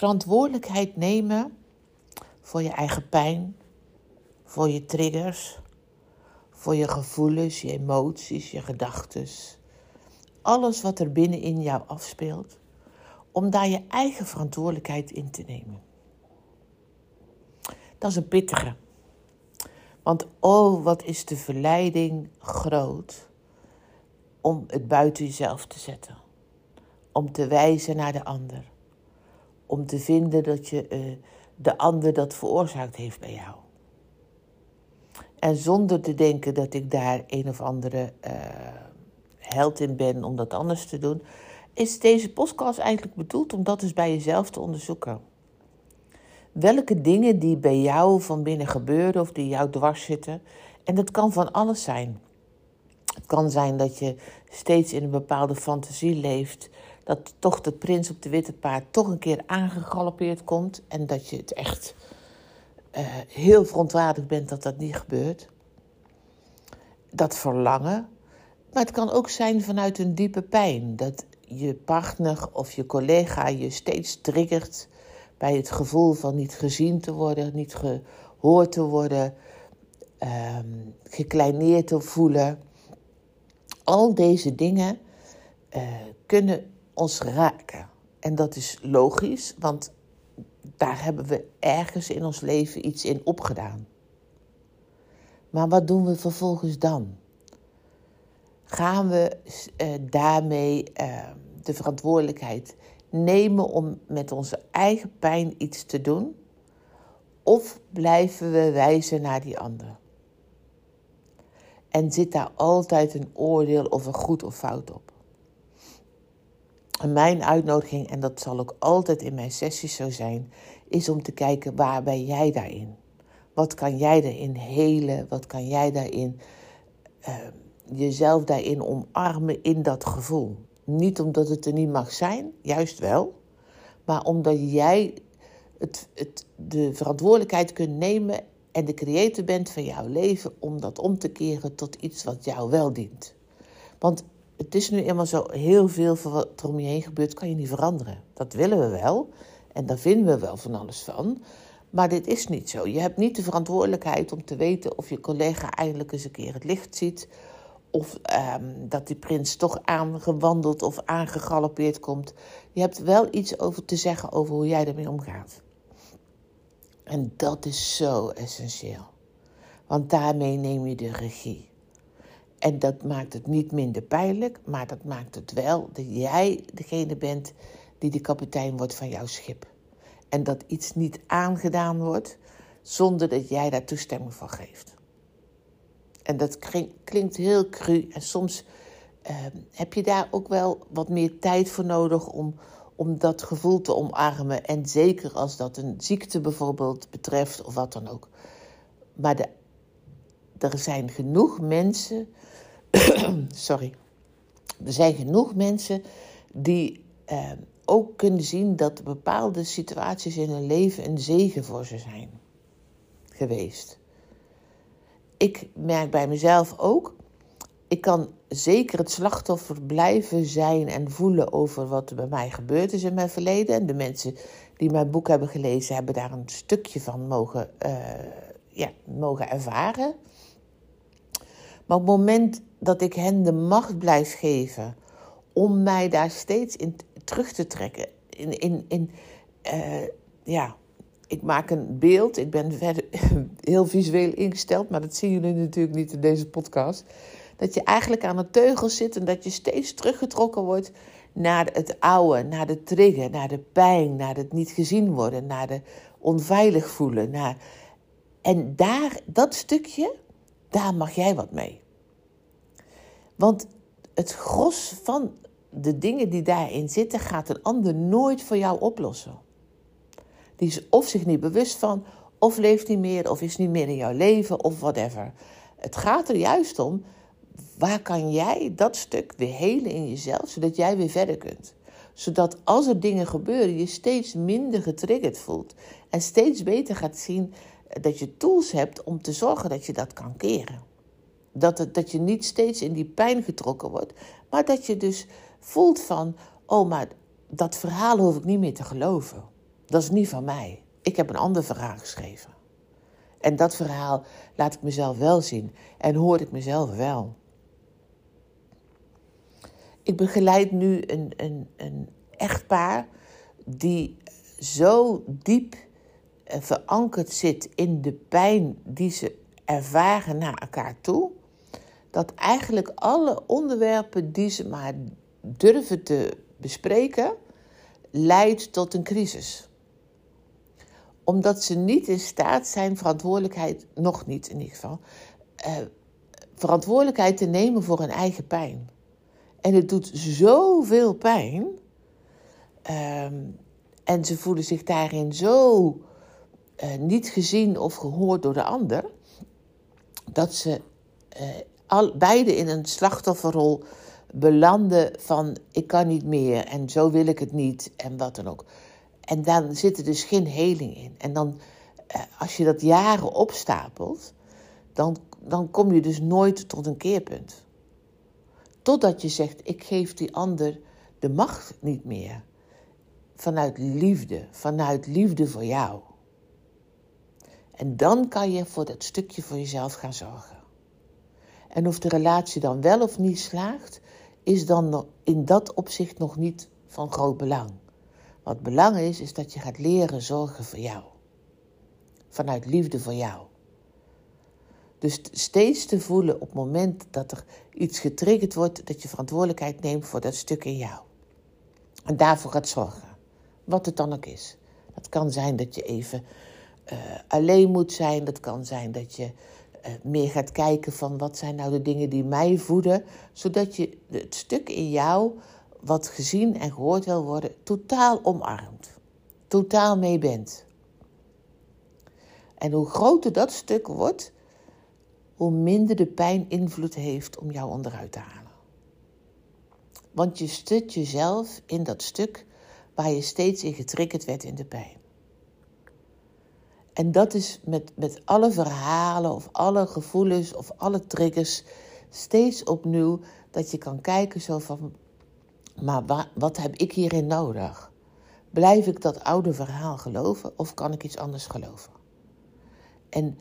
Verantwoordelijkheid nemen voor je eigen pijn, voor je triggers, voor je gevoelens, je emoties, je gedachten. Alles wat er binnenin jou afspeelt, om daar je eigen verantwoordelijkheid in te nemen. Dat is een pittige. Want oh, wat is de verleiding groot om het buiten jezelf te zetten. Om te wijzen naar de ander om te vinden dat je uh, de ander dat veroorzaakt heeft bij jou. En zonder te denken dat ik daar een of andere uh, held in ben om dat anders te doen, is deze podcast eigenlijk bedoeld om dat eens bij jezelf te onderzoeken. Welke dingen die bij jou van binnen gebeuren of die jou dwars zitten, en dat kan van alles zijn. Het kan zijn dat je steeds in een bepaalde fantasie leeft dat toch de prins op de witte paard toch een keer aangegalopeerd komt en dat je het echt uh, heel verontwaardigd bent dat dat niet gebeurt. Dat verlangen. Maar het kan ook zijn vanuit een diepe pijn. Dat je partner of je collega je steeds triggert bij het gevoel van niet gezien te worden, niet gehoord te worden, um, gekleineerd te voelen. Al deze dingen uh, kunnen ons raken. En dat is logisch, want daar hebben we ergens in ons leven iets in opgedaan. Maar wat doen we vervolgens dan? Gaan we uh, daarmee uh, de verantwoordelijkheid nemen om met onze eigen pijn iets te doen? Of blijven we wijzen naar die ander? En zit daar altijd een oordeel of een goed of fout op? Mijn uitnodiging, en dat zal ook altijd in mijn sessies zo zijn, is om te kijken waar ben jij daarin? Wat kan jij daarin helen? Wat kan jij daarin uh, jezelf daarin omarmen in dat gevoel? Niet omdat het er niet mag zijn, juist wel, maar omdat jij het, het, de verantwoordelijkheid kunt nemen en de creator bent van jouw leven om dat om te keren tot iets wat jou wel dient. Want het is nu eenmaal zo heel veel van wat er om je heen gebeurt, kan je niet veranderen. Dat willen we wel en daar vinden we wel van alles van. Maar dit is niet zo. Je hebt niet de verantwoordelijkheid om te weten of je collega eindelijk eens een keer het licht ziet. Of um, dat die prins toch aangewandeld of aangegalopeerd komt. Je hebt wel iets over te zeggen over hoe jij ermee omgaat. En dat is zo essentieel. Want daarmee neem je de regie. En dat maakt het niet minder pijnlijk, maar dat maakt het wel dat jij degene bent die de kapitein wordt van jouw schip. En dat iets niet aangedaan wordt zonder dat jij daar toestemming voor geeft. En dat klinkt heel cru en soms uh, heb je daar ook wel wat meer tijd voor nodig om, om dat gevoel te omarmen. En zeker als dat een ziekte bijvoorbeeld betreft of wat dan ook. Maar de, er zijn genoeg mensen sorry. Er zijn genoeg mensen die eh, ook kunnen zien dat bepaalde situaties in hun leven een zegen voor ze zijn geweest. Ik merk bij mezelf ook, ik kan zeker het slachtoffer blijven zijn en voelen over wat er bij mij gebeurd is in mijn verleden. En de mensen die mijn boek hebben gelezen, hebben daar een stukje van mogen, uh, ja, mogen ervaren. Maar op het moment dat ik hen de macht blijf geven om mij daar steeds in terug te trekken. In, in, in, uh, ja, ik maak een beeld. Ik ben heel visueel ingesteld, maar dat zien jullie natuurlijk niet in deze podcast. Dat je eigenlijk aan een teugel zit en dat je steeds teruggetrokken wordt naar het oude, naar de trigger, naar de pijn, naar het niet gezien worden, naar de onveilig voelen. Naar... En daar, dat stukje, daar mag jij wat mee. Want het gros van de dingen die daarin zitten, gaat een ander nooit voor jou oplossen. Die is of zich niet bewust van, of leeft niet meer, of is niet meer in jouw leven, of whatever. Het gaat er juist om, waar kan jij dat stuk weer helen in jezelf, zodat jij weer verder kunt. Zodat als er dingen gebeuren, je steeds minder getriggerd voelt. En steeds beter gaat zien dat je tools hebt om te zorgen dat je dat kan keren. Dat, het, dat je niet steeds in die pijn getrokken wordt, maar dat je dus voelt van, oh, maar dat verhaal hoef ik niet meer te geloven. Dat is niet van mij. Ik heb een ander verhaal geschreven. En dat verhaal laat ik mezelf wel zien en hoor ik mezelf wel. Ik begeleid nu een, een, een echtpaar die zo diep verankerd zit in de pijn die ze ervaren naar elkaar toe, dat eigenlijk alle onderwerpen die ze maar durven te bespreken, leidt tot een crisis. Omdat ze niet in staat zijn verantwoordelijkheid, nog niet in ieder geval, eh, verantwoordelijkheid te nemen voor hun eigen pijn. En het doet zoveel pijn. Ehm, en ze voelen zich daarin zo uh, niet gezien of gehoord door de ander, dat ze uh, al, beide in een slachtofferrol belanden van ik kan niet meer en zo wil ik het niet en wat dan ook. En dan zit er dus geen heling in. En dan, uh, als je dat jaren opstapelt, dan, dan kom je dus nooit tot een keerpunt. Totdat je zegt, ik geef die ander de macht niet meer. Vanuit liefde, vanuit liefde voor jou. En dan kan je voor dat stukje voor jezelf gaan zorgen. En of de relatie dan wel of niet slaagt, is dan in dat opzicht nog niet van groot belang. Wat belang is, is dat je gaat leren zorgen voor jou. Vanuit liefde voor jou. Dus steeds te voelen op het moment dat er iets getriggerd wordt, dat je verantwoordelijkheid neemt voor dat stuk in jou. En daarvoor gaat zorgen. Wat het dan ook is. Het kan zijn dat je even uh, alleen moet zijn. Dat kan zijn dat je uh, meer gaat kijken van wat zijn nou de dingen die mij voeden. Zodat je het stuk in jou wat gezien en gehoord wil worden, totaal omarmt. Totaal mee bent. En hoe groter dat stuk wordt, hoe minder de pijn invloed heeft om jou onderuit te halen. Want je stut jezelf in dat stuk waar je steeds in getriggerd werd in de pijn. En dat is met, met alle verhalen of alle gevoelens of alle triggers steeds opnieuw dat je kan kijken zo van, maar wat heb ik hierin nodig? Blijf ik dat oude verhaal geloven of kan ik iets anders geloven? En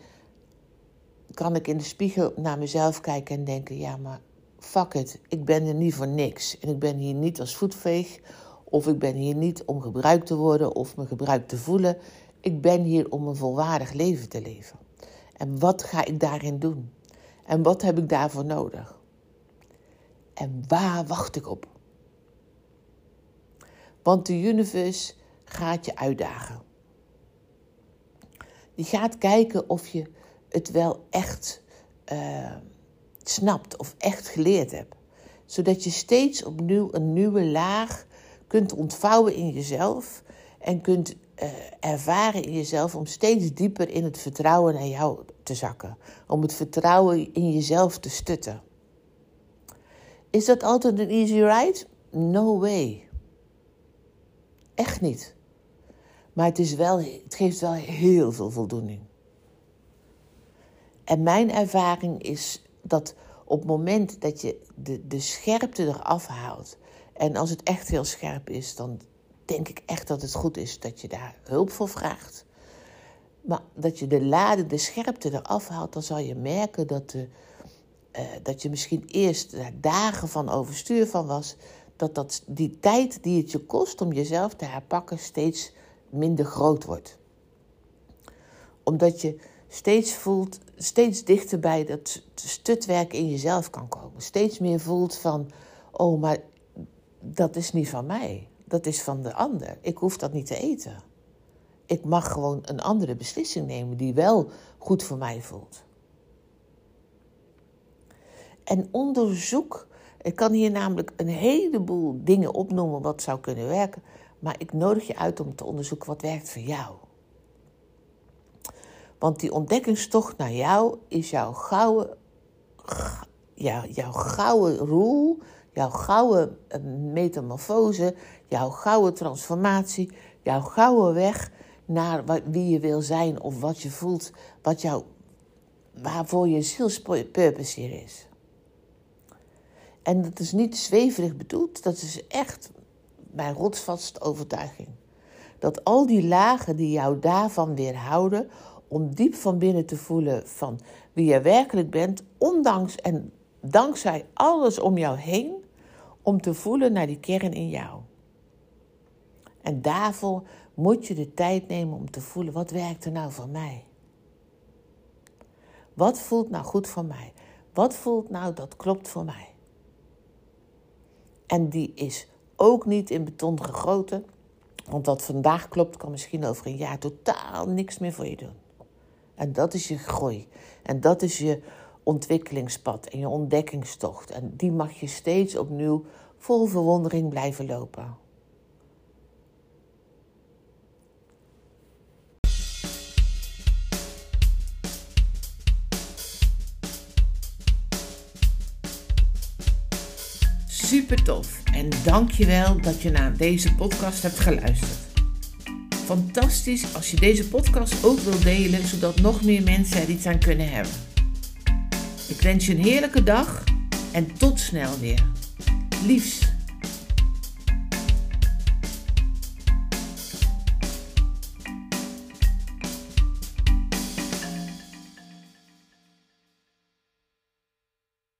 kan ik in de spiegel naar mezelf kijken en denken: ja, maar fuck it, ik ben er niet voor niks. En ik ben hier niet als voetveeg, of ik ben hier niet om gebruikt te worden of me gebruikt te voelen. Ik ben hier om een volwaardig leven te leven. En wat ga ik daarin doen? En wat heb ik daarvoor nodig? En waar wacht ik op? Want de universe gaat je uitdagen. Die gaat kijken of je het wel echt uh, snapt of echt geleerd hebt. Zodat je steeds opnieuw een nieuwe laag kunt ontvouwen in jezelf en kunt uh, ervaren in jezelf om steeds dieper in het vertrouwen naar jou te zakken. Om het vertrouwen in jezelf te stutten. Is dat altijd een easy ride? No way. Echt niet. Maar het, is wel, het geeft wel heel veel voldoening. En mijn ervaring is dat op het moment dat je de, de scherpte eraf haalt. En als het echt heel scherp is, dan denk ik echt dat het goed is dat je daar hulp voor vraagt. Maar dat je de lade, de scherpte eraf haalt, dan zal je merken dat, de, uh, dat je misschien eerst daar dagen van overstuur van was. Dat, dat die tijd die het je kost om jezelf te herpakken steeds minder groot wordt. Omdat je steeds voelt, steeds dichter bij dat stutwerk in jezelf kan komen. Steeds meer voelt van, oh, maar dat is niet van mij. Dat is van de ander. Ik hoef dat niet te eten. Ik mag gewoon een andere beslissing nemen die wel goed voor mij voelt. En onderzoek Ik kan hier namelijk een heleboel dingen opnoemen wat zou kunnen werken. Maar ik nodig je uit om te onderzoeken wat werkt voor jou. Want die ontdekkingstocht naar jou is jouw gouden, ja, jouw gouden roel, jouw gouden eh, metamorfose, jouw gouden transformatie, jouw gouden weg naar wie je wil zijn of wat je voelt, wat jou, waarvoor je zielspurpose hier is. En dat is niet zweverig bedoeld, dat is echt mijn rotsvaste overtuiging. Dat al die lagen die jou daarvan weerhouden om diep van binnen te voelen van wie je werkelijk bent, ondanks en dankzij alles om jou heen, om te voelen naar die kern in jou. En daarvoor moet je de tijd nemen om te voelen, wat werkt er nou voor mij? Wat voelt nou goed voor mij? Wat voelt nou dat klopt voor mij? En die is ook niet in beton gegoten. Want wat vandaag klopt, kan misschien over een jaar totaal niks meer voor je doen. En dat is je groei. En dat is je ontwikkelingspad en je ontdekkingstocht. En die mag je steeds opnieuw vol verwondering blijven lopen. Super tof en dankjewel dat je naar deze podcast hebt geluisterd. Fantastisch als je deze podcast ook wilt delen, zodat nog meer mensen er iets aan kunnen hebben. Ik wens je een heerlijke dag en tot snel weer. Liefs.